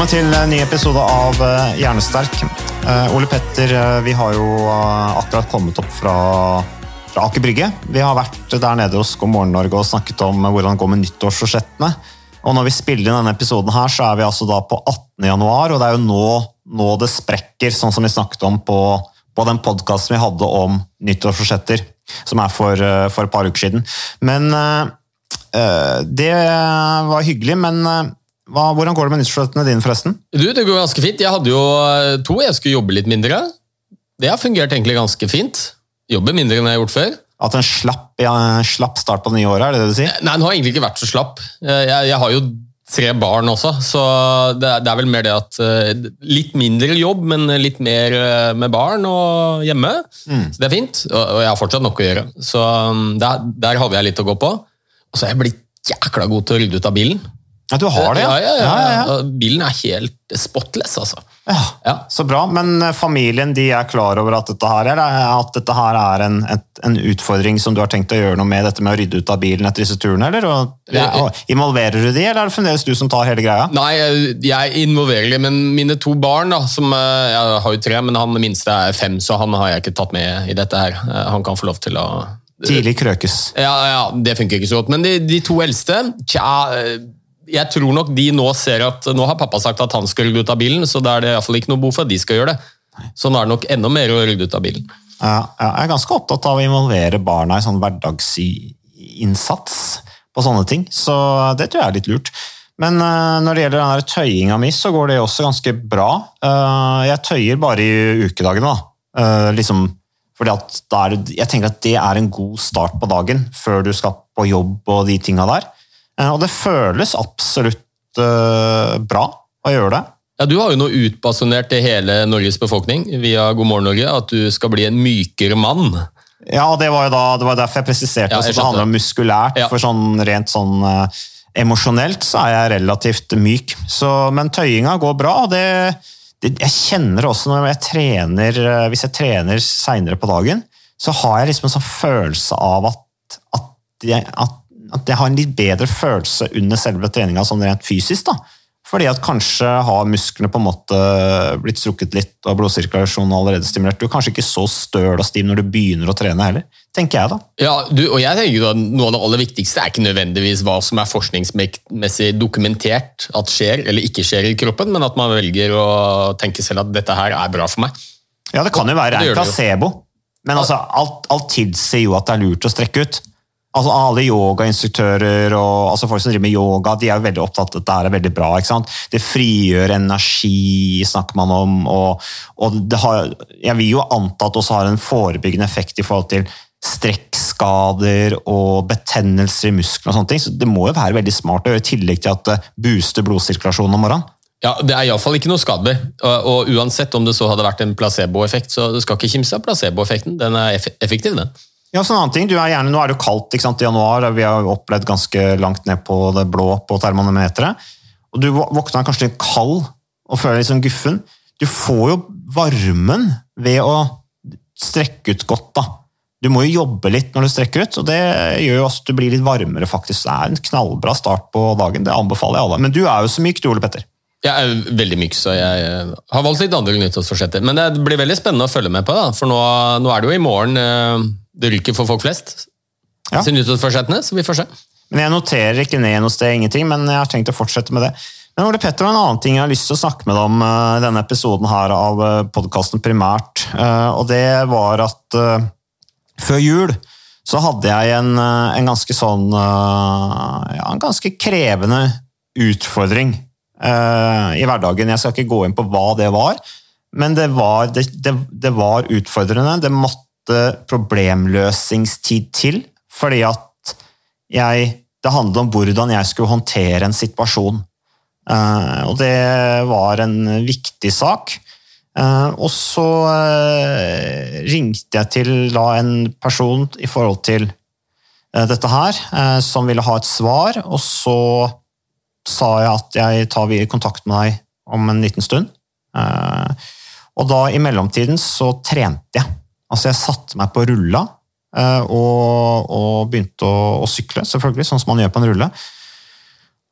Velkommen til en ny episode av eh, Hjernesterk. Eh, Ole Petter, eh, vi har jo eh, akkurat kommet opp fra, fra Aker Brygge. Vi har vært der nede hos God morgen Norge og snakket om eh, hvordan det går med nyttårsforsettene. Og når vi spiller inn denne episoden her, så er vi altså da på 18. januar, og det er jo nå, nå det sprekker, sånn som vi snakket om på, på den podkasten vi hadde om nyttårsforsetter, som er for, eh, for et par uker siden. Men eh, eh, det var hyggelig, men eh, hva, hvordan går det med nyttårsforsettene dine, forresten? Du, Det går ganske fint. Jeg hadde jo eh, to jeg skulle jobbe litt mindre. Det har fungert egentlig ganske fint. Jobber mindre enn jeg har gjort før. At en slapp, ja, slapp start på det nye året, er det det du sier? Nei, Den har egentlig ikke vært så slapp. Eh, Jeg, jeg har jo tre barn også, så det, er- det er vel mer det at eh, Litt mindre jobb, men litt mer eh, med barn og hjemme. Så det er fint. Og, og jeg har fortsatt nok å gjøre. Så um, der, der hadde jeg litt å gå på. Og så er jeg blitt jækla god til å rydde ut av bilen. Ja, du har det, ja, ja, ja, ja, Bilen er helt spotless, altså. Ja, Ja. Så bra, men eh, familien de er klar over at dette her, eller at dette her er en, et, en utfordring som du har tenkt å gjøre noe med, dette med å rydde ut av bilen etter disse turene, eller? Og, og, involverer du de, eller er det fremdeles du som tar hele greia? Nei, jeg involverer de, men mine to barn, da, som eh, jeg har jo tre, men han minste er fem, så han har jeg ikke tatt med i dette her. Eh, Han kan få lov til å Tidlig krøkes. Ja, ja, det funker ikke så godt. Men de, de to eldste, tja eh, Jeg tror nok de nå ser at Nå har pappa sagt at han skal rydde ut av bilen, så da er det i hvert fall ikke noe behov for at de skal gjøre det. Så nå er det nok enda mer å rydde ut av bilen. Ja, jeg er ganske opptatt av å involvere barna i sånn hverdagsinnsats på sånne ting, så det tror jeg er litt lurt. Men eh, når det gjelder den tøyinga mi, så går det også ganske bra. Eh, jeg tøyer bare i ukedagene, da. Eh, liksom, fordi at jeg tenker at det er en god start på dagen, før du skal på jobb og de tinga der. Eh, og det føles absolutt eh, bra å gjøre det. Ja, Du har jo nå utbasunert til hele Norges befolkning via God morgen Norge at du skal bli en mykere mann. Ja, det var jo da, det var derfor jeg presiserte Ja, jeg at det handler om muskulært. Ja. For sånn rent sånn eh, emosjonelt så er jeg relativt myk. Så, men tøyinga går bra. og det, det, Jeg kjenner også når jeg trener, eh, hvis jeg trener seinere på dagen, så har jeg liksom en sånn følelse av at, at, jeg, at, at jeg har en litt bedre følelse under selve treninga sånn rent fysisk. da. Fordi at kanskje har musklene på en måte blitt strukket litt, og blodsirkulasjonen allerede stimulert. Du er kanskje ikke så støl og stiv når du begynner å trene heller, tenker jeg da. Ja, du, og jeg tenker at Noe av det aller viktigste er ikke nødvendigvis hva som er forskningsmessig dokumentert at skjer eller ikke skjer i kroppen, men at man velger å tenke selv at dette her er bra for meg. Ja, det kan jo være jo. placebo, men altså, alt, alt tilsier jo at det er lurt å strekke ut. Altså Alle yogainstruktører og altså folk som driver med yoga, de er jo veldig opptatt av at dette er veldig bra. ikke sant? Det frigjør energi, snakker man om. og, og det har, Jeg vil jo anta at det også har en forebyggende effekt i forhold til strekkskader og betennelser i musklene. og sånne ting, så Det må jo være veldig smart å gjøre, i tillegg til at det booster blodsirkulasjonen om morgenen. Ja, Det er iallfall ikke noe skadelig. Og, og uansett om det så hadde vært en placeboeffekt, så du skal ikke kimse av placeboeffekten. Den er effektiv, den. Ja, så en annen ting, du er gjerne, Nå er det jo kaldt ikke sant, i januar, og vi har opplevd ganske langt ned på det blå på termometeret. Og Du våkner kanskje litt kald og føler deg litt sånn guffen. Du får jo varmen ved å strekke ut godt. da. Du må jo jobbe litt når du strekker ut, og det gjør jo at du blir litt varmere. faktisk. Det er en knallbra start på dagen, det anbefaler jeg alle. Men du er jo så myk, du, Ole Petter. Jeg er veldig myk, så jeg eh, har valgt litt andre nyttårsforsetter. Men det blir veldig spennende å følge med på, da. for nå, nå er det jo i morgen eh, det ryker for folk flest. Ja. Til nyttårsforsettene, så vi får se. Men Jeg noterer ikke ned noe sted, ingenting, men jeg har tenkt å fortsette med det. Men Ole Petter, en annen ting jeg har lyst til å snakke med deg om eh, i denne episoden her av podkasten primært. eh, Og det var at eh, før jul så hadde jeg en, eh, en ganske sånn eh, Ja, en ganske krevende utfordring eh, i hverdagen. Jeg skal ikke gå inn på hva det var, men det var, det, det, det var utfordrende. Det måtte problemløsningstid til, fordi at jeg, det handlet om hvordan jeg skulle håndtere en situasjon. Eh, og det var en viktig sak. Eh, og så eh, ringte jeg til da, en person i forhold til dette her, som ville ha et svar, og så sa jeg at jeg tar kontakt med deg om en liten stund. Og da i mellomtiden så trente jeg. Altså jeg satte meg på rulla eh, og, og begynte å, å sykle, selvfølgelig, sånn som man gjør på en rulle.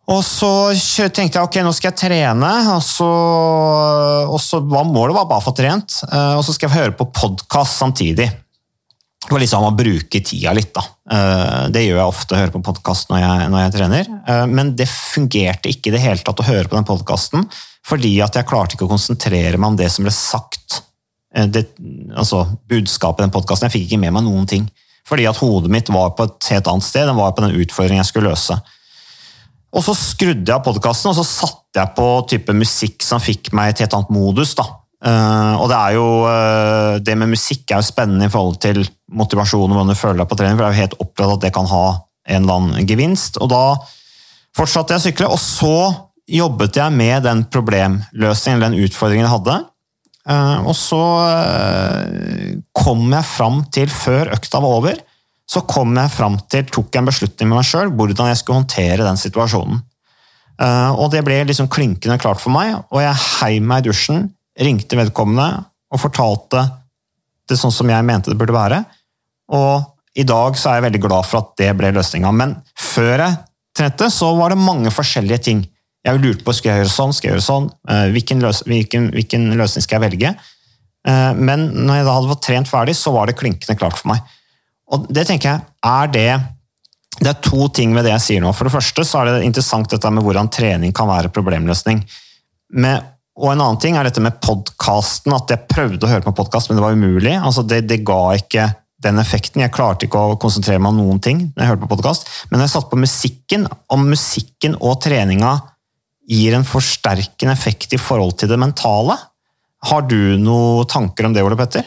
Og så tenkte jeg ok, nå skal jeg trene, og så, og så var målet var bare å få trent. eh, Og så skal jeg høre på podkast samtidig. Det var liksom å bruke tida litt, da. Eh, Det gjør jeg ofte, høre på podkast når, når jeg trener. Men det fungerte ikke i det hele tatt å høre på den podkasten, fordi at jeg klarte ikke å konsentrere meg om det som ble sagt. Eh, Det, altså budskapet i den podkasten. Jeg fikk ikke med meg noen ting. Fordi at hodet mitt var på et helt annet sted. Den var på den utfordringen jeg skulle løse. Og så skrudde jeg av podkasten, og så satte jeg på type musikk som fikk meg i et helt annet modus. da. Uh, og det er jo uh, det med musikk er jo spennende i forhold til motivasjon og hvordan du føler deg på trening, for jeg er jo helt av at det kan ha en eller annen gevinst. Og da fortsatte jeg å sykle, og så jobbet jeg med den problemløsningen, den utfordringen jeg hadde. Eh, og så eh, kom jeg fram til, før økta var over, så kom jeg fram til, tok jeg en beslutning med meg sjøl hvordan jeg skulle håndtere den situasjonen. Eh, og det ble liksom klinkende klart for meg, og jeg heiv meg i dusjen, ringte vedkommende og fortalte det sånn som jeg mente det burde være. Og i dag så er jeg veldig glad for at det ble løsninga. Men før jeg trente, så var det mange forskjellige ting. Jeg lurte på skal jeg gjøre sånn, skal jeg gjøre sånn, Eh, hvilken, løs hvilken, hvilken løsning skal jeg velge. Eh, Men når jeg da hadde fått trent ferdig, så var det klinkende klart for meg. Og det tenker jeg, er det Det er to ting ved det jeg sier nå. For det første så er det interessant dette med hvordan trening kan være problemløsning. Med, og en annen ting er dette med podkasten, at jeg prøvde å høre på podkast, men det var umulig. Altså det, det ga ikke den effekten. Jeg klarte ikke å konsentrere meg om noen ting når jeg hørte på podkast. Men når jeg satte på musikken, om musikken og treninga gir en forsterkende effekt i forhold til det mentale, har du noen tanker om det, Ole Petter?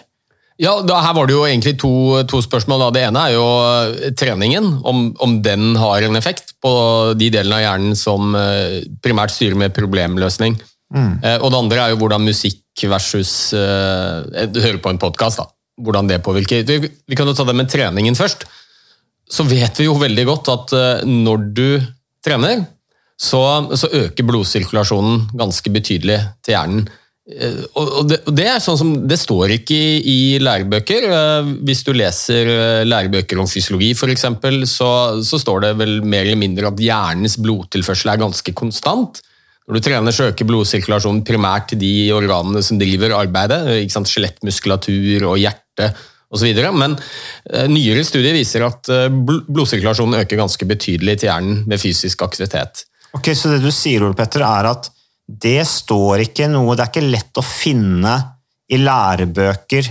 Ja, da, Her var det jo egentlig to, to spørsmål. Da. Det ene er jo eh, treningen, om, om den har en effekt på de delene av hjernen som eh, primært styrer med problemløsning. Eh, Og det andre er jo hvordan musikk versus eh, Du hører på en podkast, hvordan det påvirker. Vi, vi kan jo ta det med treningen først. Så vet vi jo veldig godt at eh, når du trener, så, så øker blodsirkulasjonen ganske betydelig til hjernen. Eh, Og det, og det er sånn som, det står ikke i, i lærebøker. Eh, Hvis du leser eh, lærebøker om fysiologi f.eks., så, så står det vel mer eller mindre at hjernens blodtilførsel er ganske konstant. Når du trener, så øker blodsirkulasjonen primært til de organene som driver arbeidet. ikke sant? Skjelettmuskulatur og hjerte osv. Men nyere studier viser at blodsirkulasjonen øker ganske betydelig til hjernen ved fysisk aktivitet. Ok, Så det du sier, Ole Petter, er at det står ikke noe Det er ikke lett å finne i lærebøker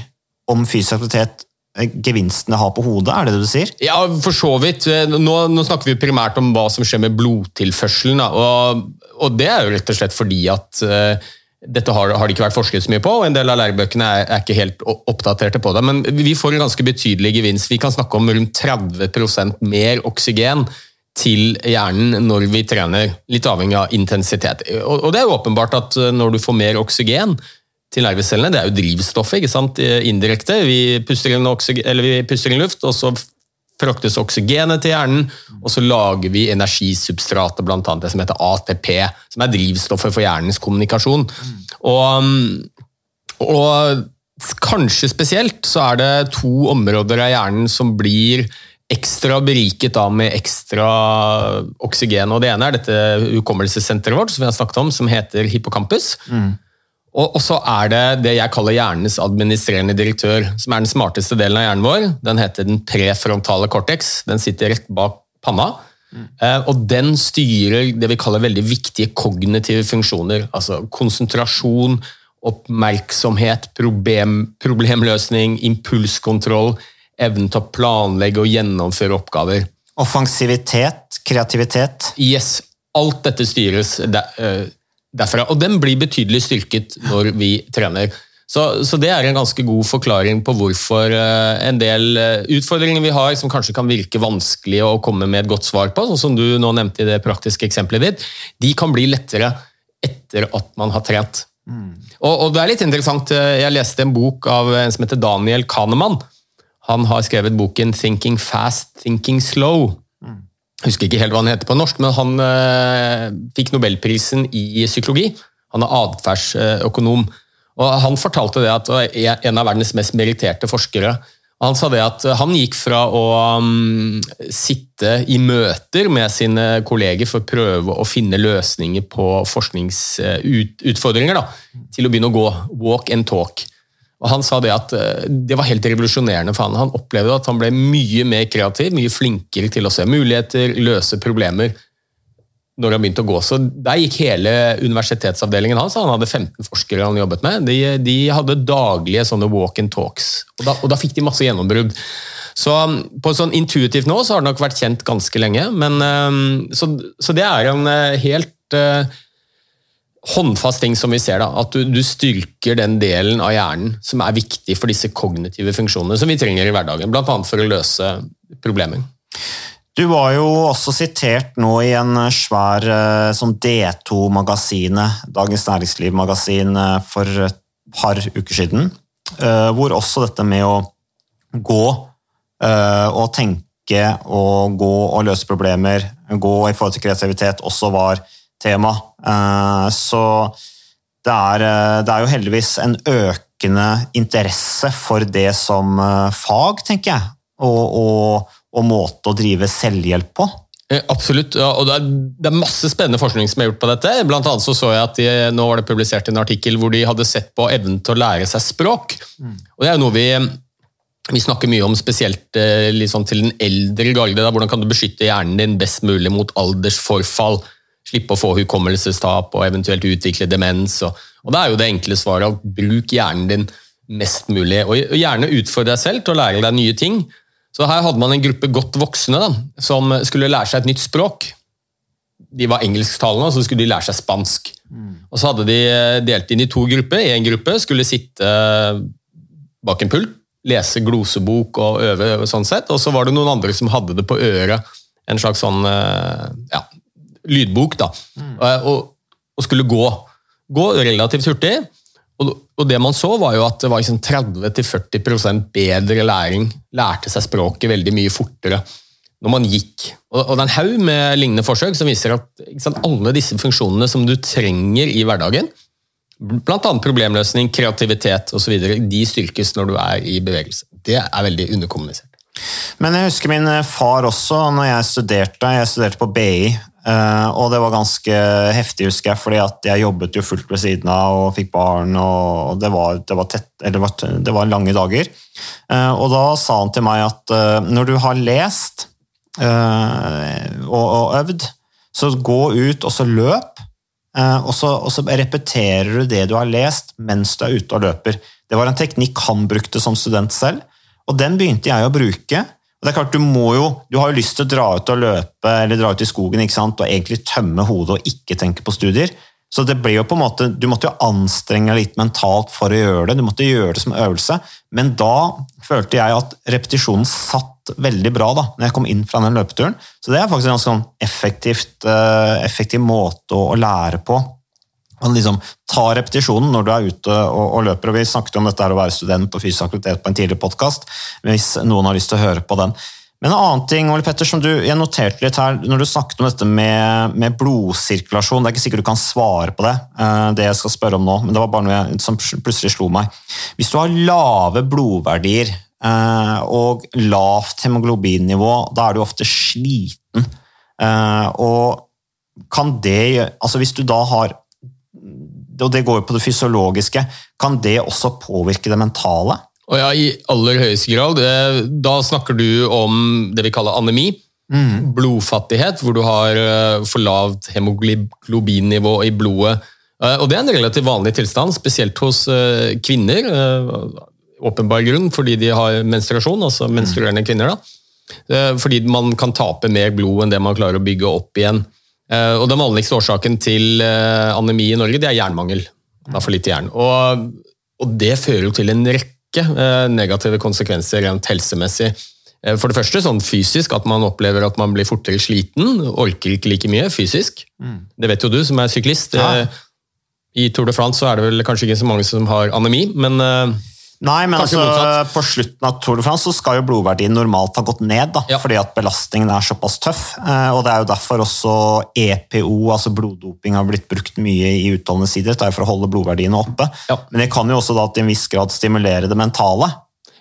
om fysisk aktivitet gevinstene har på hodet, er det det du sier? Ja, for så vidt. Nå, nå snakker vi primært om hva som skjer med blodtilførselen. Og, og det er jo rett og slett fordi at uh, dette har, har det ikke vært forsket så mye på, og en del av lærebøkene er, er ikke helt oppdaterte på det. Men vi får en ganske betydelig gevinst. Vi kan snakke om rundt 30% mer oksygen til hjernen når vi trener, litt avhengig av intensitet. Og, og det er jo åpenbart at eh, når du får mer oksygen til nervecellene, det er jo drivstoffet, ikke sant, eh, indirekte. Vi puster inn, vi puster inn luft, og så fraktes oksygenet til hjernen, og så lager vi energisubstratet, annet det som heter ATP, som er drivstoffet for hjernens kommunikasjon. Og, og kanskje spesielt så er det to områder av hjernen som blir ekstra beriket da med ekstra oksygen. og Det ene er dette hukommelsessenteret vårt som vi har snakket om, som heter hippocampus. Og, og så er det det jeg kaller hjernens administrerende direktør, som er den smarteste delen av hjernen vår. Den heter den prefrontale cortex. Den sitter rett bak panna. Mm. og den styrer det vi kaller veldig viktige kognitive funksjoner. Altså konsentrasjon, oppmerksomhet, problem, problemløsning, impulskontroll, evnen til å planlegge og gjennomføre oppgaver. Offensivitet, kreativitet. Yes, alt dette styres eh, derfra. Og den blir betydelig styrket når vi trener. Så, så, det er en ganske god forklaring på hvorfor eh, en del eh, utfordringer vi har som kanskje kan virke vanskelig å komme med et godt svar på, sånn som du nå nevnte i det praktiske eksempelet ditt, de kan bli lettere etter at man har trent. Mm. Og, og, det er litt interessant, Jeg leste en bok av en som heter Daniel Kahneman. Han har skrevet boken 'Thinking Fast, Thinking Slow'. Jeg husker ikke helt hva han heter på norsk, men han øh, fikk nobelprisen i psykologi. Han er atferdsøkonom. Og Han fortalte det at en av verdens mest meritterte forskere han sa det at han gikk fra å um, sitte i møter med sine kolleger for å prøve å finne løsninger på forskningsutfordringer, da, til å begynne å gå walk and talk. Og Han sa det at eh, det var helt revolusjonerende for han. Han opplevde at han ble mye mer kreativ, mye flinkere til å se muligheter, løse problemer når han begynte å gå. Så Der gikk hele universitetsavdelingen hans. Han hadde 15 forskere han jobbet med. De, de hadde daglige sånne walk and talks, og da, og da fikk de masse gjennombrudd. Så på sånn intuitivt nå så har det nok vært kjent ganske lenge, men eh, så, så det er en eh, helt uh, håndfast ting som vi ser. da, At du, du, styrker den delen av hjernen som er viktig for disse kognitive funksjonene som vi trenger i hverdagen, bl.a. for å løse problemer. Du var jo også sitert nå i en svær eh, sånn D2-magasinet, Dagens Næringsliv-magasin, eh, for et par uker siden, eh, hvor også dette med å gå og tenke og gå og løse problemer, gå i forhold til kreativitet, også var tema. Eh, så det er, eh, det er jo heldigvis en økende interesse for det som eh, fag, tenker jeg. Og, og, og måte å drive selvhjelp på. Absolutt, ja, og det er, det er, masse spennende forskning som er gjort på dette. Blant annet så, så jeg at de, nå var det publisert en artikkel hvor de hadde sett på evnen til å lære seg språk. Mm. Og Det er jo noe vi, vi snakker mye om, spesielt liksom til den eldre garde. Hvordan kan du beskytte hjernen din best mulig mot aldersforfall? Slippe å få hukommelsestap og eventuelt utvikle demens. Og, og Det er jo det enkle svaret at bruk hjernen din mest mulig. Og gjerne utfordre deg selv til å lære deg nye ting. Så Her hadde man en gruppe godt voksne da, som skulle lære seg et nytt språk. De var engelsktalende, og så skulle de lære seg spansk. Mm. Og Så hadde de eh, delt inn i to grupper. En gruppe skulle sitte eh, bak en pult, lese glosebok og øve, sånn sett. og så var det noen andre som hadde det på øret. En slags sånn eh, ja, lydbok, da, mm. og, og, skulle gå. Gå relativt hurtig. Og, og, det man så, var jo at det var liksom 30-40 bedre læring. Lærte seg språket veldig mye fortere når man gikk. Og, og det er en haug med lignende forsøk som viser at sant, alle disse funksjonene som du trenger i hverdagen, bl.a. problemløsning, kreativitet osv., de styrkes når du er i bevegelse. Det er veldig underkommunisert. Men jeg husker min far også, når jeg studerte. Jeg studerte på BI, Uh, og det var ganske heftig, husker jeg, fordi at jeg jobbet jo fullt ved siden av og fikk barn. og Det var, det var, tett, det det var lange dager. Uh, og da sa han til meg at uh, når du har lest og, og, øvd, så gå ut og så løp. Og så, og, så, repeterer du det du har lest mens du er ute og løper. Det var en teknikk han brukte som student selv, og den begynte jeg å bruke. Og det er klart, Du må jo, du har jo lyst til å dra ut og løpe eller dra ut i skogen ikke sant? og egentlig tømme hodet og ikke tenke på studier. Så det ble jo på en måte, Du måtte jo anstrenge deg litt mentalt for å gjøre det. Du måtte gjøre det som øvelse. Men da følte jeg at repetisjonen satt veldig bra da, når jeg kom inn fra den løpeturen. Så det er faktisk en ganske sånn uh, effektiv måte å lære på man liksom tar repetisjonen når du er ute og, og, løper. og Vi snakket om dette her å være student på fysisk aktivitet på en tidligere podkast, hvis noen har lyst til å høre på den. Men en annen ting, Ole Petter, som du, jeg noterte litt her, når du snakket om dette med, med, blodsirkulasjon Det er ikke sikkert du kan svare på det, eh, det jeg skal spørre om nå, men det var bare noe jeg, som plutselig slo meg. Hvis du har lave blodverdier eh, og lavt hemoglobinnivå, da er du ofte sliten. Eh, og kan det Altså hvis du da har Og det går jo på det fysiologiske, kan det også påvirke det mentale? Og ja, I aller høyeste grad. Da snakker du om det vi kaller anemi. Blodfattighet, hvor du har eh, for lavt hemoglobinnivå i blodet. Eh, Og Det er en relativt vanlig tilstand, spesielt hos eh, kvinner. Åpenbar grunn, fordi de har menstruasjon, altså menstruerende kvinner. da. Fordi man kan tape mer blod enn det man klarer å bygge opp igjen. Eh, Og Den vanligste årsaken til eh, anemi i Norge det er jernmangel. Det er for lite jern. Og, og det fører jo til en rekke eh, negative konsekvenser rent helsemessig. For det første sånn fysisk, at man opplever at man blir fortere sliten. Orker ikke like mye fysisk. Det vet jo du som er syklist. Ja. I Tour de France så er det vel kanskje ikke så mange som har anemi, men Nei, men altså, på slutten av Tour de France så skal jo blodverdien normalt ha gått ned, da, Ja. fordi at belastningen er såpass tøff. Eh, og Det er jo derfor også EPO, altså bloddoping, har blitt brukt mye i utholdende sider. Det er for å holde blodverdiene oppe. Ja. Men det kan jo også da til en viss grad stimulere det mentale.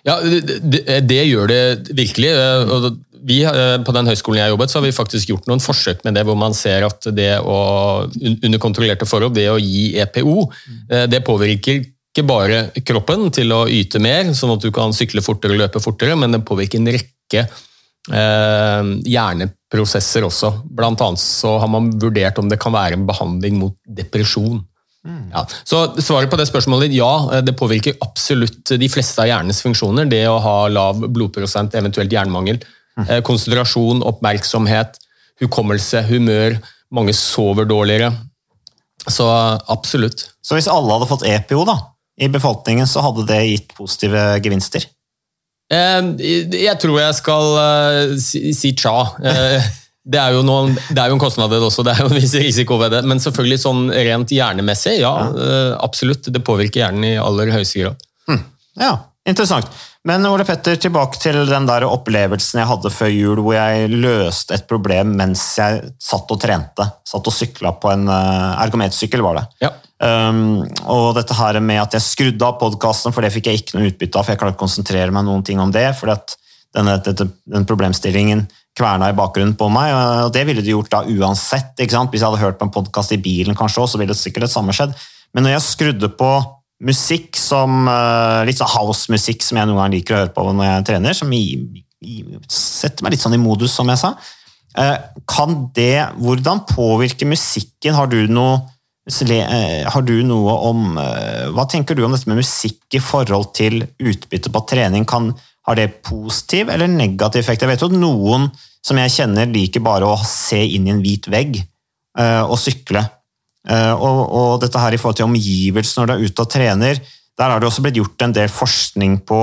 Ja, det, det, det gjør det virkelig. eh, og Vi, eh, på den høyskolen jeg jobbet, så har vi faktisk gjort noen forsøk med det, hvor man ser at det å, under kontrollerte forhold, det å gi EPO, eh, det påvirker ikke bare kroppen til å yte mer, sånn at du kan sykle fortere og løpe fortere, men det påvirker en rekke eh, hjerneprosesser også. Blant annet så har man vurdert om det kan være en behandling mot depresjon. Ja. Så svaret på det spørsmålet ja, det påvirker absolutt de fleste av hjernens funksjoner. Det å ha lav blodprosent, eventuelt jernmangel. Mm. Konsentrasjon, oppmerksomhet, hukommelse, humør. Mange sover dårligere. Så absolutt. Så hvis alle hadde fått EPO da, i befolkningen, så hadde det gitt positive gevinster. Eh, Jeg tror jeg skal eh, si, si tja. Eh, Det er, jo noen, det er jo en kostnad det også, det er jo en viss risiko ved det. Men selvfølgelig sånn rent hjernemessig, ja, absolutt. Det påvirker hjernen i aller høyeste grad. Ja, interessant. Men Ole Petter, tilbake til den der opplevelsen jeg hadde før jul, hvor jeg løste et problem mens jeg satt og trente. Satt og sykla på en ergometersykkel, var det. Ja. Um, og dette her med at jeg skrudde av podkasten, for det fikk jeg ikke noe utbytte av, for jeg klarte å konsentrere meg noen ting om det, fordi at denne, dette, den problemstillingen kverna i bakgrunnen på meg, og det ville det gjort da uansett. Hvis jeg hadde hørt på en podkast i bilen, kanskje også, så ville det sikkert det samme skjedd. Men når jeg skrudde på musikk som eh, litt sånn house-musikk som jeg noen ganger liker å høre på når jeg trener, som i, i, setter meg litt sånn i modus, som jeg sa, eh, kan det Hvordan påvirker musikken? Har du noe Har du noe om eh, Hva tenker du om dette med musikk i forhold til utbytte på trening? Kan, har det positiv eller negativ effekt? Jeg vet jo at noen som jeg kjenner, liker bare å se inn i en hvit vegg eh, og sykle. Eh, og, og dette her i forhold til omgivelser når du er ute og trener, der har det også blitt gjort en del forskning på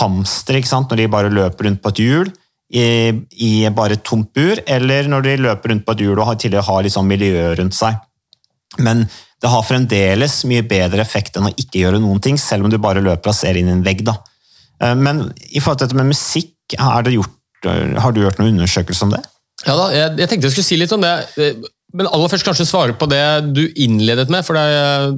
hamstere, når de bare løper rundt på et hjul i, i bare et tomt bur, eller når de løper rundt på et hjul og har, tidligere har liksom miljøet rundt seg. Men det har fremdeles mye bedre effekt enn å ikke gjøre noen ting, selv om du bare løper og ser inn i en vegg. Da. Eh, Men i forhold til dette med musikk, gjort, eh, har du gjort noen undersøkelser om det? Ja da, jeg, jeg tenkte jeg skulle si litt om det. eh, Men aller først kanskje svare på det du innledet med. for det, er-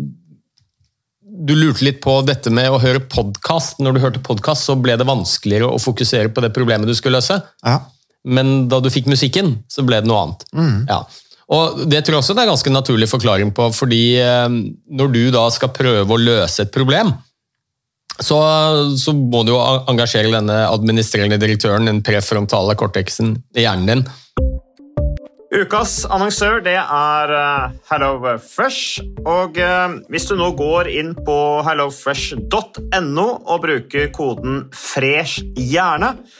Du lurte litt på dette med å høre podkast. Når du hørte podkast, så ble det vanskeligere å fokusere på det problemet du skulle løse. Ja. Men da du fikk musikken, så ble det noe annet. Ja. Og Det tror jeg også det er ganske naturlig forklaring på, fordi eh, når du da skal prøve å løse et problem, så, så må du jo engasjere denne administrerende direktøren, den prefrontale cortexen i hjernen din. Ukas annonsør det er eh, HelloFresh. Og eh, hvis du nå går inn på hellofresh.no og bruker koden 'fresh hjerne',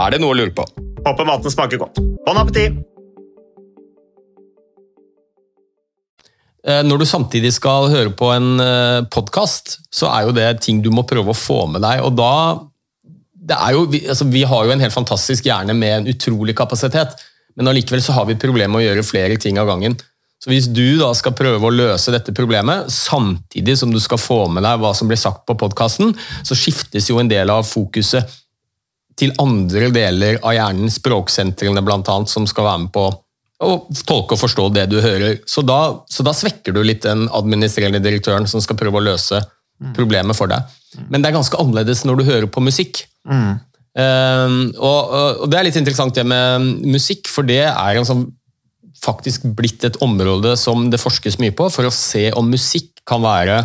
Er det noe å lure på? Håper maten smaker godt. Bon appétit! Eh, Når du samtidig skal høre på en podkast, så er jo det ting du må prøve å få med deg. og da det er jo, altså, vi har jo en helt fantastisk hjerne med en utrolig kapasitet, men allikevel så har vi problemer med å gjøre flere ting av gangen. Så Hvis du da skal prøve å løse dette problemet, samtidig som du skal få med deg hva som blir sagt på podkasten, så skiftes jo en del av fokuset til andre deler av hjernen, språksentrene bl.a., som skal være med på å tolke og forstå det du hører. Så da, så da svekker du litt den administrerende direktøren som skal prøve å løse problemet for deg. Men det er ganske annerledes når du hører på musikk. Um, og, og det er litt interessant det med musikk, for det er en sånn, faktisk blitt et område som det forskes mye på, for å se om musikk kan være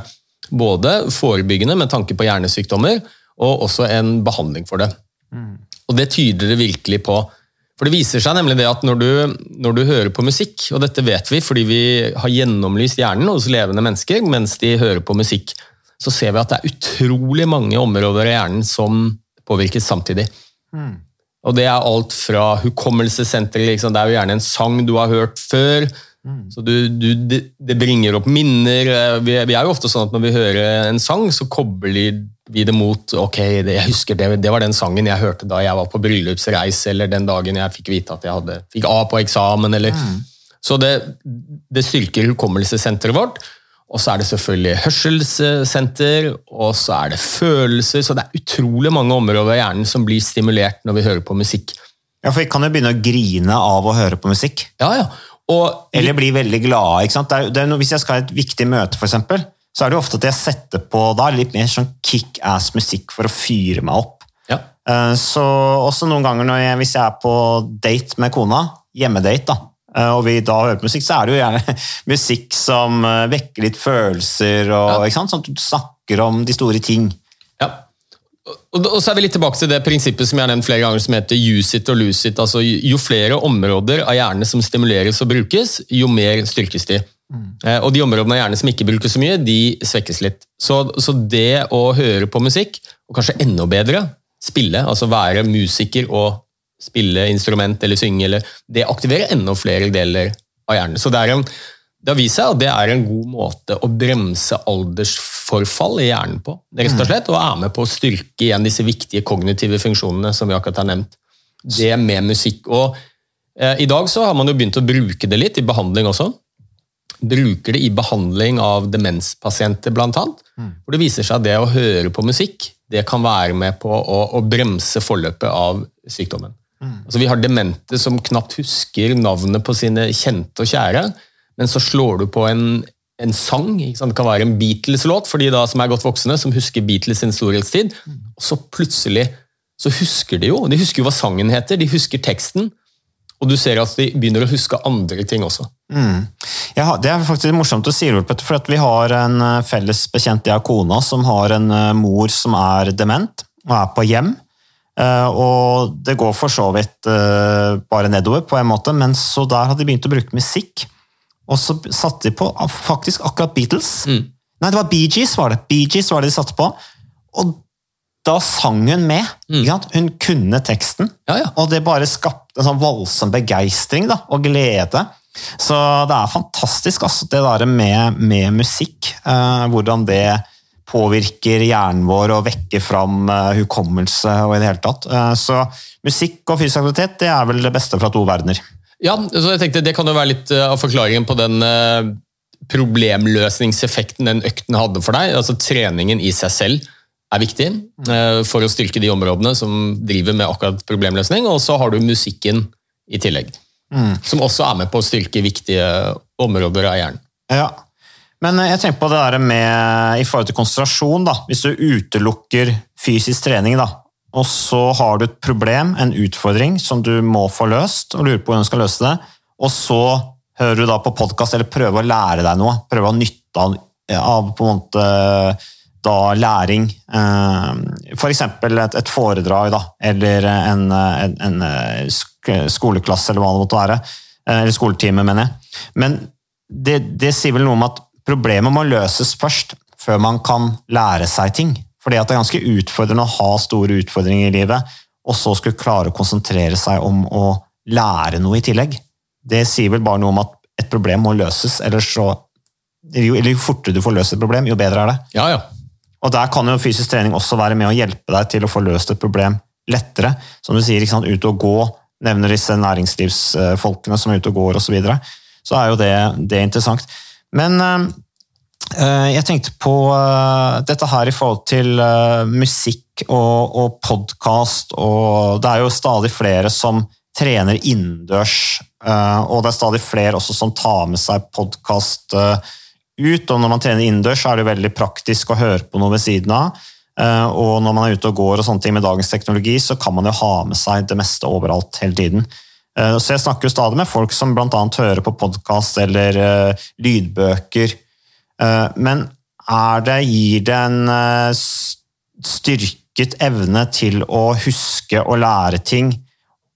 både forebyggende med tanke på hjernesykdommer, og også en behandling for det. Og det tyder det virkelig på. For det viser seg nemlig det at når du, når du hører på musikk, og dette vet vi fordi vi har gjennomlyst hjernen hos levende mennesker mens de hører på musikk, så ser vi at det er utrolig mange områder i hjernen som påvirkes samtidig. Og det er alt fra hukommelsessenteret, liksom. det er jo gjerne en sang du har hørt før. Så du, du, det bringer opp minner. Vi, vi er jo ofte sånn at når vi hører en sang, så kobler vi det mot ok, det, jeg husker det, det var den sangen jeg hørte da jeg var på bryllupsreis, eller den dagen jeg fikk vite at jeg hadde, fikk A på eksamen. eller... Så det, det styrker hukommelsessenteret vårt. Og så er det selvfølgelig hørselssenter, og så er det følelser. Så det er utrolig mange områder av hjernen som blir stimulert når vi hører på musikk. Ja, for Vi kan jo begynne å grine av å høre på musikk. Ja, ja. Og Eller bli veldig glade. ikke sant? Det er, det er, noe- hvis jeg skal ha et viktig møte, eksempel, så er det jo ofte at jeg setter på da litt mer sånn kick-ass-musikk for å fyre meg opp. ja. Eh, Så også noen ganger når jeg, hvis jeg er på date med kona, hjemmedate, da, eh, og vi da hører på musikk, så er det jo gjerne musikk som eh, vekker litt følelser, og, Ja. ikke sant? sånn at du snakker om de store ting. Ja. Og så er vi litt tilbake til det prinsippet som jeg har nevnt flere ganger, som heter use it og lose it. Altså, jo flere områder av hjernen som stimuleres og brukes, jo mer styrkes de. Eh, Og de områdene av hjernen som ikke bruker så mye, de svekkes litt. Så, så det å høre på musikk, og kanskje enda bedre, spille, altså være musiker og spille instrument eller synge. Eller, det aktiverer enda flere deler av hjernen. Så det, er en, det har vist seg at det er en god måte å bremse aldersforfall i hjernen på. rett Og slett, og er med på å styrke igjen disse viktige kognitive funksjonene som vi akkurat har nevnt. Det med musikk. og eh, I dag så har man jo begynt å bruke det litt i behandling også. Bruker det i behandling av demenspasienter, blant annet. Hvor det viser seg at det å høre på musikk det kan være med på å, å bremse forløpet av sykdommen. Altså, vi har demente som knapt husker navnet på sine kjente og kjære, men så slår du på en, en sang. Det kan være en Beatles-låt for de da som er godt voksne, som husker Beatles sin storhetstid. Og så plutselig så husker de jo. De husker jo hva sangen heter, de husker teksten. Og du ser at de begynner å huske andre ting også. Mm. Ja, det er faktisk morsomt å si, for at vi har en eh, felles bekjent, jeg og kona, som har en eh, mor som er dement og er på hjem. Eh, og det går for så vidt bare nedover, på en måte, men så der hadde de begynt å bruke musikk. Og så satte de på faktisk akkurat Beatles. Mm. Nei, det var Bee Gees var det. Bee Gees var det de satte på. Og da sang hun med. Mm. Hun kunne teksten, ja, ja. og det bare skapte en sånn voldsom begeistring og glede. Så det er fantastisk, altså, det der med, med musikk. Eh, hvordan det påvirker hjernen vår og vekker fram eh, hukommelse og i det hele tatt. Eh, så musikk og fysisk aktivitet det er vel det beste fra to verdener. Ja, så jeg tenkte Det kan jo være litt eh, av forklaringen på den eh, problemløsningseffekten den økten hadde for deg. Altså Treningen i seg selv er viktig eh, for å styrke de områdene som driver med akkurat problemløsning. Og så har du musikken i tillegg, som også er med på å styrke viktige områder av hjernen. Ja, men jeg tenker på det der med i forhold til konsentrasjon. da. Hvis du utelukker fysisk trening, da, og så har du et problem, en utfordring, som du må få løst, og lurer på hvordan du skal løse det, og så hører du da på podkast eller prøver å lære deg noe, prøver å nytte av, av på en måte da læring. F.eks. Et, et foredrag, da, eller en, en, en skoleklasse, eller hva det måtte være. Eller skoletime, mener jeg. Men det, det sier vel noe om at problemet må løses først, før man kan lære seg ting. Fordi at det er ganske utfordrende å ha store utfordringer i livet, og så skulle klare å konsentrere seg om å lære noe i tillegg. Det sier vel bare noe om at et problem må løses, eller så jo, eller jo fortere du får løst et problem, jo bedre er det. Ja, ja. Og Der kan jo fysisk trening også være med å hjelpe deg til å få løst et problem lettere. Som du sier, ikke sant, ut og gå, nevner disse næringslivsfolkene som er ute og går osv. Så, videre. så er jo det, det interessant. Men øh, jeg tenkte på øh, dette her i forhold til øh, musikk og, og podkast, og det er jo stadig flere som trener innendørs, og det er stadig flere også som tar med seg podkast ut. Og når man trener innendørs, er det veldig praktisk å høre på noe ved siden av. Og når man er ute og går og sånne ting med dagens teknologi, så kan man jo ha med seg det meste overalt hele tiden. Så jeg snakker jo stadig med folk som bl.a. hører på podkast eller uh, lydbøker. Men er det, gir det en styrket evne til å huske og lære ting,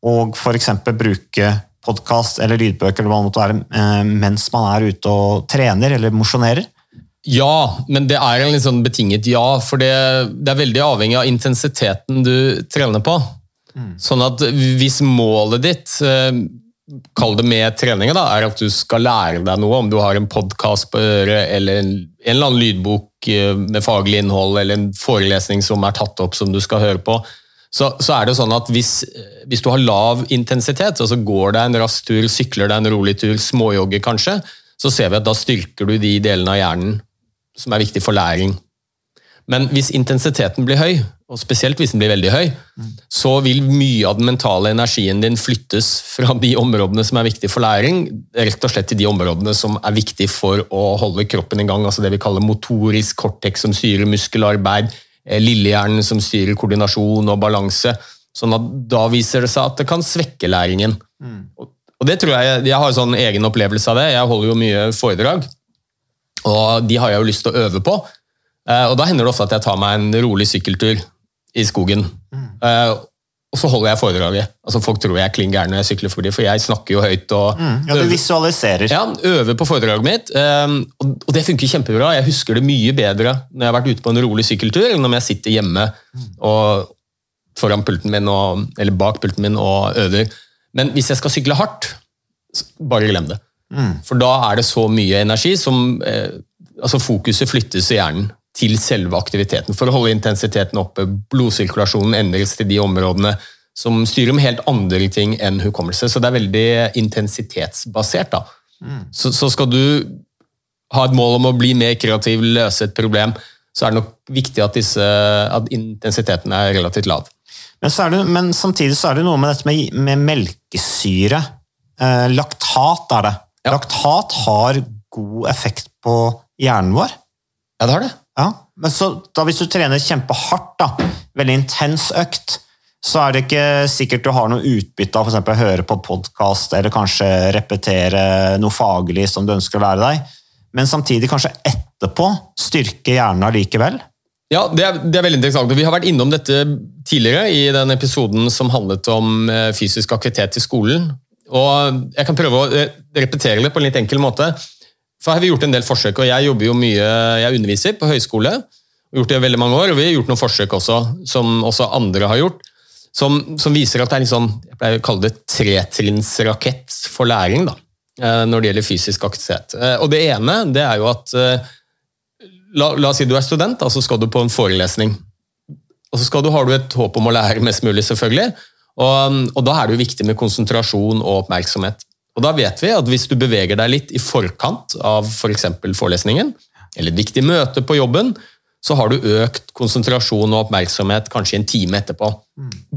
og f.eks. bruke podkast eller lydbøker eller hva det måtte være, mens man er ute og trener eller mosjonerer? Ja, men det er en litt sånn betinget ja. For det, det er veldig avhengig av intensiteten du trener på. Sånn at hvis målet ditt, kall det med treninga, er at du skal lære deg noe, om du har en podkast på øret eller en, en, eller annen lydbok med faglig innhold eller en forelesning som er tatt opp som du skal høre på, så, så er det sånn at hvis, hvis, du har lav intensitet, altså går deg en rask tur, sykler deg en rolig tur, småjogger kanskje, så ser vi at da styrker du de delene av hjernen som er viktig for læring. Men hvis intensiteten blir høy, og spesielt hvis den blir veldig høy, så vil mye av den mentale energien din flyttes fra de områdene som er viktige for læring, rett og slett til de områdene som er viktige for å holde kroppen i gang. altså Det vi kaller motorisk cortex, som styrer muskelarbeid, lillehjernen, som styrer koordinasjon og balanse. sånn at Da viser det seg at det kan svekke læringen. Mm. Og det tror Jeg jeg har sånn egen opplevelse av det. Jeg holder jo mye foredrag, og de har jeg jo lyst til å øve på. Og Da hender det ofte at jeg tar meg en rolig sykkeltur i skogen. Mm. Og så holder jeg foredraget. Altså Folk tror jeg er klin gæren når jeg sykler forbi, for jeg snakker jo høyt. og mm. Ja, Du visualiserer. Ja, øver på foredraget mitt. Og det funker kjempebra. Jeg husker det mye bedre når jeg har vært ute på en rolig sykkeltur, enn om jeg sitter hjemme og foran pulten min og, eller bak pulten min og øver. Men hvis jeg skal sykle hardt, bare glem det. For da er det så mye energi som eh, altså Fokuset flyttes i hjernen til selve aktiviteten. For å holde intensiteten oppe, blodsirkulasjonen endres til de områdene som styrer med helt andre ting enn hukommelse. Så det er veldig intensitetsbasert. da. Så, så skal du ha et mål om å bli mer kreativ, løse et problem, så er det nok viktig at, disse, at intensiteten er relativt lav. Men, så det, men samtidig så er det noe med dette med, med melkesyre. Eh, laktat er det. Laktat har god effekt på hjernen vår. Ja, det har det. Ja, men så da hvis du trener kjempehardt, da, veldig intens økt, så er det ikke sikkert du har noe utbytte av eksempel å høre på podkast eller kanskje repetere noe faglig som du ønsker å lære deg, men samtidig kanskje etterpå styrke hjernen allikevel. Ja, det er, det er veldig interessant. Vi har vært innom dette tidligere i den episoden som handlet om eh, fysisk aktivitet i skolen. Og Jeg kan prøve å eh, repetere det på en litt enkel måte. For her har vi gjort en del forsøk, og jeg jobber jo mye, jeg underviser på høyskole. gjort det i veldig mange år, og Vi har gjort noen forsøk også, som også andre har gjort, som, som viser at det er en sånn, jeg pleier å kalle det tretrinnsrakett for læring da, eh, når det gjelder fysisk aktivitet. Eh, Og Det ene det er jo at eh, la, la oss si du er student, og så skal du på en forelesning. Og så du, har du et håp om å lære mest mulig, selvfølgelig. Og, og da er det jo viktig med konsentrasjon og oppmerksomhet. Og da vet vi at hvis du beveger deg litt i forkant av f.eks. For forelesningen, eller et viktig møte på jobben, så har du økt konsentrasjon og oppmerksomhet kanskje en time etterpå.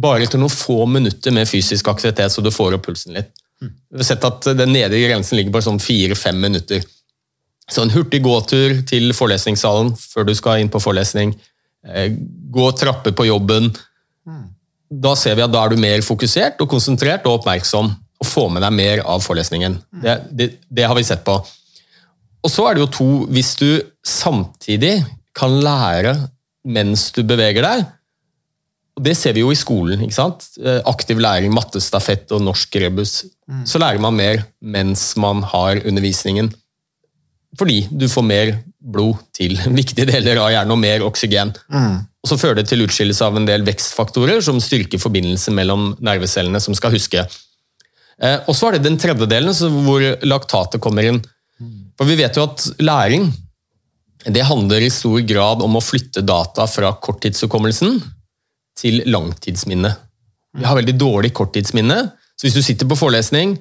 Bare til noen få minutter med fysisk aktivitet, så du får opp pulsen litt. Vi har sett at Den nedre grensen ligger på sånn fire-fem minutter. Så en hurtig gåtur til forelesningssalen før du skal inn på forelesning. eh, Gå trapper på jobben. Da ser vi at da er du mer fokusert og konsentrert og oppmerksom. Og få med deg mer av forelesningen. Det, det, det har vi sett på. Og så er det jo to Hvis du samtidig kan lære mens du beveger deg, og det ser vi jo i skolen. ikke sant? Eh, Aktiv læring, mattestafett og norsk rebus. Så lærer man mer mens man har undervisningen. Fordi du får mer blod til viktige deler av hjernen og mer oksygen. Og så fører det til utskillelse av en del vekstfaktorer som styrker forbindelsen mellom nervecellene som skal huske. Eh, Og så er det den tredje delen hvor laktatet kommer inn. For vi vet jo at læring det handler i stor grad om å flytte data fra korttidshukommelsen til langtidsminne. Vi har veldig dårlig korttidsminne, så hvis du sitter på forelesning,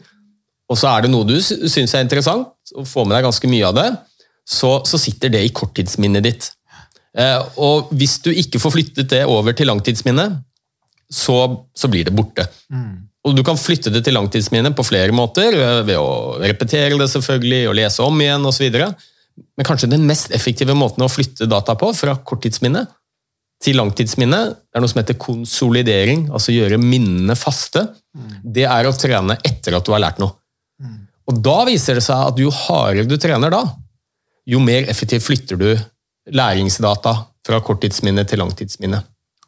og så er det noe du sy- syns er interessant, og får med deg ganske mye av det, så, så sitter det i korttidsminnet ditt. Eh, og hvis du ikke får flyttet det over til langtidsminnet, så, så blir det borte. Og Du kan flytte det til langtidsminnet på flere måter, ved å repetere det selvfølgelig, og lese om igjen osv. Men kanskje den mest effektive måten å flytte data på fra korttidsminne til langtidsminne, det er noe som heter konsolidering, altså gjøre minnene faste. Det er å trene etter at du har lært noe. Og Da viser det seg at jo hardere du trener da, jo mer effektivt flytter du læringsdata fra korttidsminne til langtidsminne.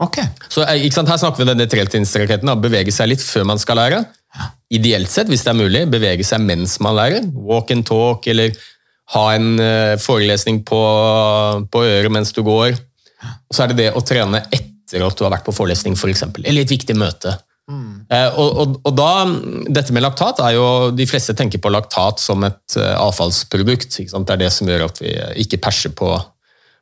Ok. Så eh, ikke sant, Her snakker vi om denne tretrinnsraketten. Bevege seg litt før man skal lære. Ideelt sett, hvis det er mulig, bevege seg mens man lærer. Walk and talk, eller ha en eh, forelesning på, på øret mens du går. Og så er det det å trene etter at du har vært på forelesning, for eksempel, eller et viktig møte. Mm. og, og, og da, Dette med laktat er jo De fleste tenker på laktat som et eh, avfallsprodukt. Det er det som gjør at vi eh, ikke perser på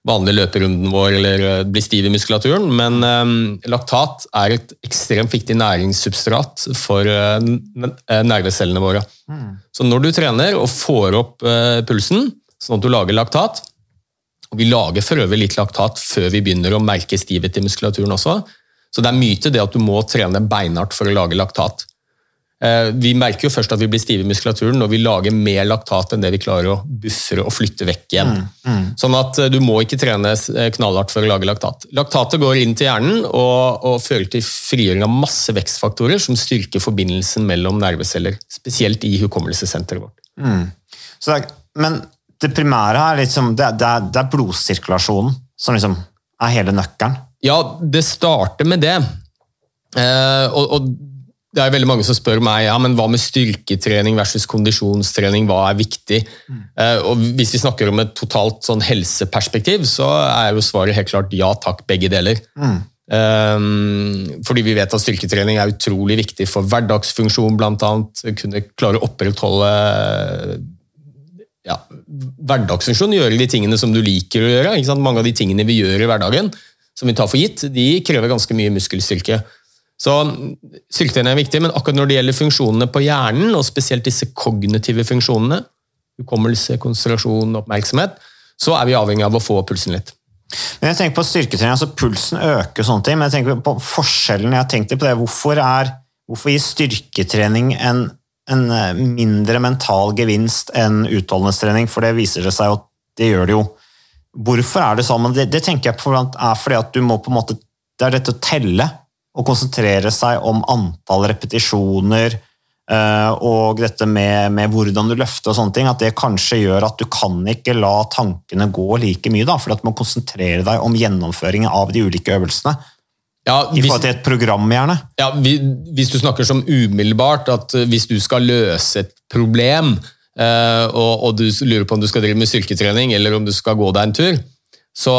vanlig løperunden vår eller eh, blir stiv i muskulaturen. Men eh, laktat er et ekstremt viktig næringssubstrat for eh, nervecellene våre. Så når du trener og får opp pulsen, sånn at du lager laktat og Vi lager for øvrig litt laktat før vi begynner å merke stivhet i muskulaturen også. Så det er myte det at du må trene beinhardt for å lage laktat. Eh, Vi merker jo først at vi blir stive i muskulaturen når vi lager mer laktat enn det vi klarer å buffere og flytte vekk igjen. Sånn at eh, du må ikke trene eh, knallhardt for å lage laktat. Laktatet går inn til hjernen og, og fører til frigjøring av masse vekstfaktorer som styrker forbindelsen mellom nerveceller, spesielt i hukommelsessenteret vårt. Så det er, men det primære er, liksom, det, det, er, det er blodsirkulasjonen som liksom er hele nøkkelen. Ja, det starter med det. Eh, og, og det er veldig mange som spør meg ja, men hva med styrketrening versus kondisjonstrening, hva er viktig? Eh, og Hvis vi snakker om et totalt sånn helseperspektiv, så er jo svaret helt klart ja takk, begge deler. Um, fordi vi vet at styrketrening er utrolig viktig for hverdagsfunksjon, bl.a. Kunne klare å opprettholde ja, hverdagsfunksjon, gjøre de tingene som du liker å gjøre. Mange av de tingene vi gjør i hverdagen, som vi tar for gitt, de krever ganske mye muskelstyrke. Så Styrketrening er viktig, men akkurat når det gjelder funksjonene på hjernen, og spesielt disse kognitive funksjonene, hukommelse, konsentrasjon, oppmerksomhet, så er vi avhengig av å få pulsen litt. Men jeg tenker på styrketrening, altså Pulsen øker, og sånne ting, men jeg tenker på forskjellen. jeg tenkte på det, Hvorfor, er, hvorfor gir styrketrening en, en, eh, mindre mental gevinst enn utholdenhetstrening? For det viser det seg at det gjør det jo. Hvorfor er det sånn? Det, det tenker jeg på er fordi at du må på en måte Det er dette å telle og konsentrere seg om antall repetisjoner Eh, og dette med, med, hvordan du løfter og sånne ting, at det kanskje gjør at du kan ikke la tankene gå like mye, da, for at du må konsentrere deg om gjennomføringen av de ulike øvelsene. Ja, hvis, I forhold til et program, gjerne. Ja, Hvis du snakker som umiddelbart, at hvis du skal løse et problem, eh, og, og du lurer på om du skal drive med styrketrening eller om du skal gå deg en tur, så,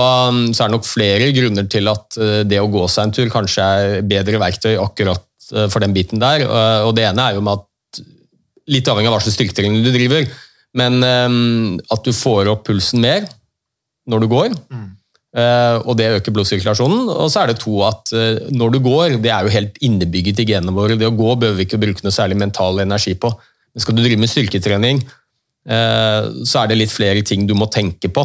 så er det nok flere grunner til at eh, det å gå seg en tur kanskje er bedre verktøy akkurat Eh, for den biten der. Og det ene er jo med at Litt avhengig av hva slags styrketrening du driver, men um, at du får opp pulsen mer når du går. Mm. Uh, og det øker blodsirkulasjonen. Og så er det to at uh, når du går, det er jo helt innebygget i genene våre. Det å gå behøver vi ikke bruke noe særlig mental energi på. Men skal du drive med styrketrening, uh, så er det litt flere ting du må tenke på.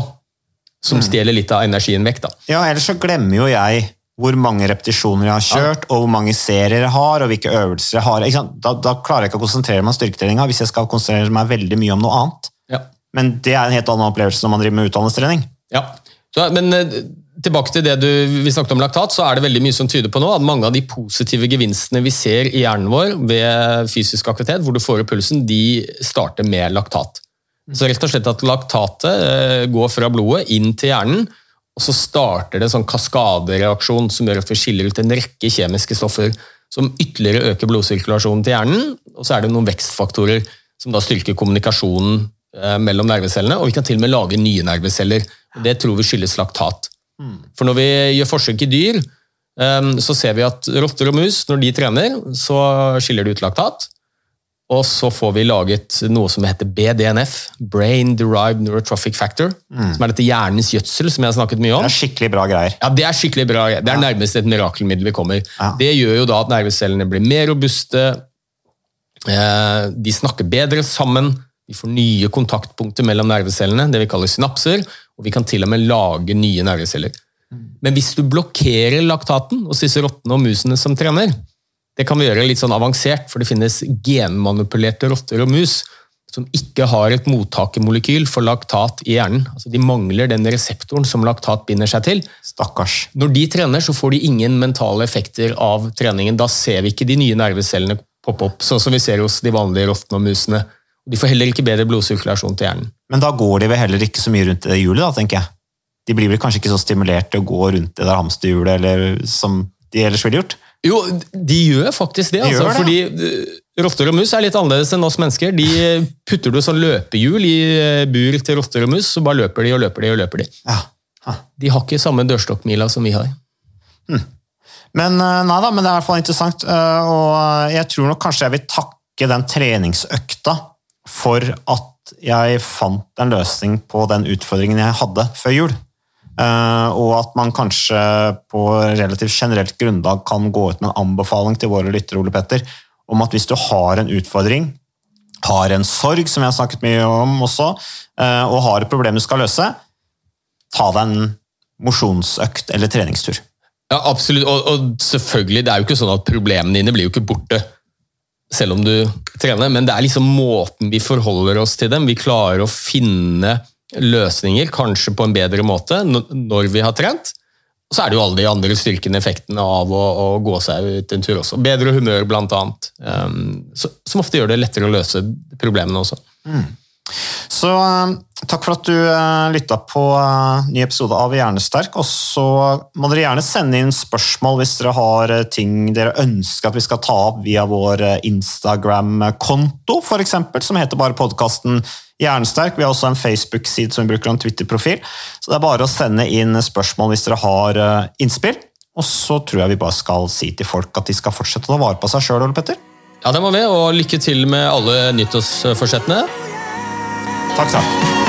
Som mm. stjeler litt av energien vekk. da. Ja, ellers så glemmer jo jeg hvor mange repetisjoner jeg har kjørt, og hvor mange serier jeg har, og hvilke øvelser jeg har. Da, da, klarer jeg ikke å konsentrere meg om styrketreninga hvis jeg skal konsentrere meg veldig mye om noe annet. Ja. Men det er en helt annen opplevelse når man driver med utdannelsestrening. Ja, så, men eh, tilbake til det du, vi snakket om laktat, så er det veldig mye som tyder på nå at mange av de positive gevinstene vi ser i hjernen vår ved fysisk aktivitet, hvor du får opp pulsen, de starter med laktat. Så rett og slett at laktatet eh, går fra blodet inn til hjernen, og så starter det en sånn kaskadereaksjon som gjør at vi skiller ut en rekke kjemiske stoffer som ytterligere øker blodsirkulasjonen til hjernen. Og så er det noen vekstfaktorer som da styrker kommunikasjonen eh, mellom nervecellene. Og vi kan til og med lage nye nerveceller. Det tror vi skyldes laktat. For når vi gjør forsøk i dyr, eh, så ser vi at rotter og mus, når de trener, så skiller de ut laktat. Og så får vi laget noe som heter BDNF, Brain Derived Neurotrophic Factor. Mm. Som er dette hjernens gjødsel, som jeg har snakket mye om. Det er skikkelig bra greier. Ja, Det er skikkelig bra greier. Det er ja. nærmest et mirakelmiddel vi kommer. Ja. Det gjør jo da at nervecellene blir mer robuste, eh, de snakker bedre sammen, vi får nye kontaktpunkter mellom nervecellene, det vi kaller synapser, og vi kan til og med lage nye nerveceller. Mm. Men hvis du blokkerer laktaten hos disse rottene og musene som trener, det kan vi gjøre litt sånn avansert, for det finnes genmanipulerte rotter og mus som ikke har et mottakermolekyl for laktat i hjernen. Altså De mangler den reseptoren som laktat binder seg til. Stakkars. Når de trener, så får de ingen mentale effekter av treningen. Da ser vi ikke de nye nervecellene poppe opp, sånn som vi ser hos de vanlige rottene og musene. De får heller ikke bedre blodsirkulasjon til hjernen. Men da går de vel heller ikke så mye rundt det hjulet, da, tenker jeg. De blir vel kanskje ikke så stimulert til å gå rundt det der hamsterhjulet eller som de ellers ville gjort? Jo, de gjør faktisk det. De altså, det. Fordi eh, rotter og mus er litt annerledes enn oss mennesker. De putter du sånn løpehjul i eh, bur til rotter og mus, så bare løper de og løper de og løper de. Ja. De har ikke samme dørstokkmila som vi har. Hm. Men eh, nei da, men det er i hvert fall interessant. Og jeg tror nok kanskje jeg vil takke den treningsøkta for at jeg fant en løsning på den utfordringen jeg hadde før jul. Eh, og at man kanskje på relativt generelt grunnlag kan gå ut med en anbefaling til våre lyttere Ole Petter, om at hvis du har en utfordring, har en sorg, som jeg har snakket mye om også, eh, og har et problem du skal løse, ta deg en mosjonsøkt eller treningstur. Ja, absolutt. Og, og, selvfølgelig, det er jo ikke sånn at problemene dine blir jo ikke borte selv om du trener, men det er liksom måten vi forholder oss til dem. Vi klarer å finne løsninger, kanskje på en bedre måte, når vi har trent. Og så er det jo alle de andre styrkende effektene av å, å gå seg ut en tur også. Bedre humør, blant annet. Um, så, som ofte gjør det lettere å løse problemene også. Mm. Så uh, takk for at du uh, lytta på uh, ny episode av Hjernesterk. Og så må dere gjerne sende inn spørsmål hvis dere har ting dere ønsker at vi skal ta opp via vår Instagram-konto, f.eks., som heter bare podkasten Hjernesterk. Vi har også en Facebook-side som vi bruker, en Twitter-profil. Så det er bare å sende inn spørsmål hvis dere har eh, innspill. Og så tror jeg vi bare skal si til folk at de skal fortsette å ta vare på seg sjøl, Ole Petter. Ja, det må vi, og lykke til med alle nyttårsforsettene. Takk, takk.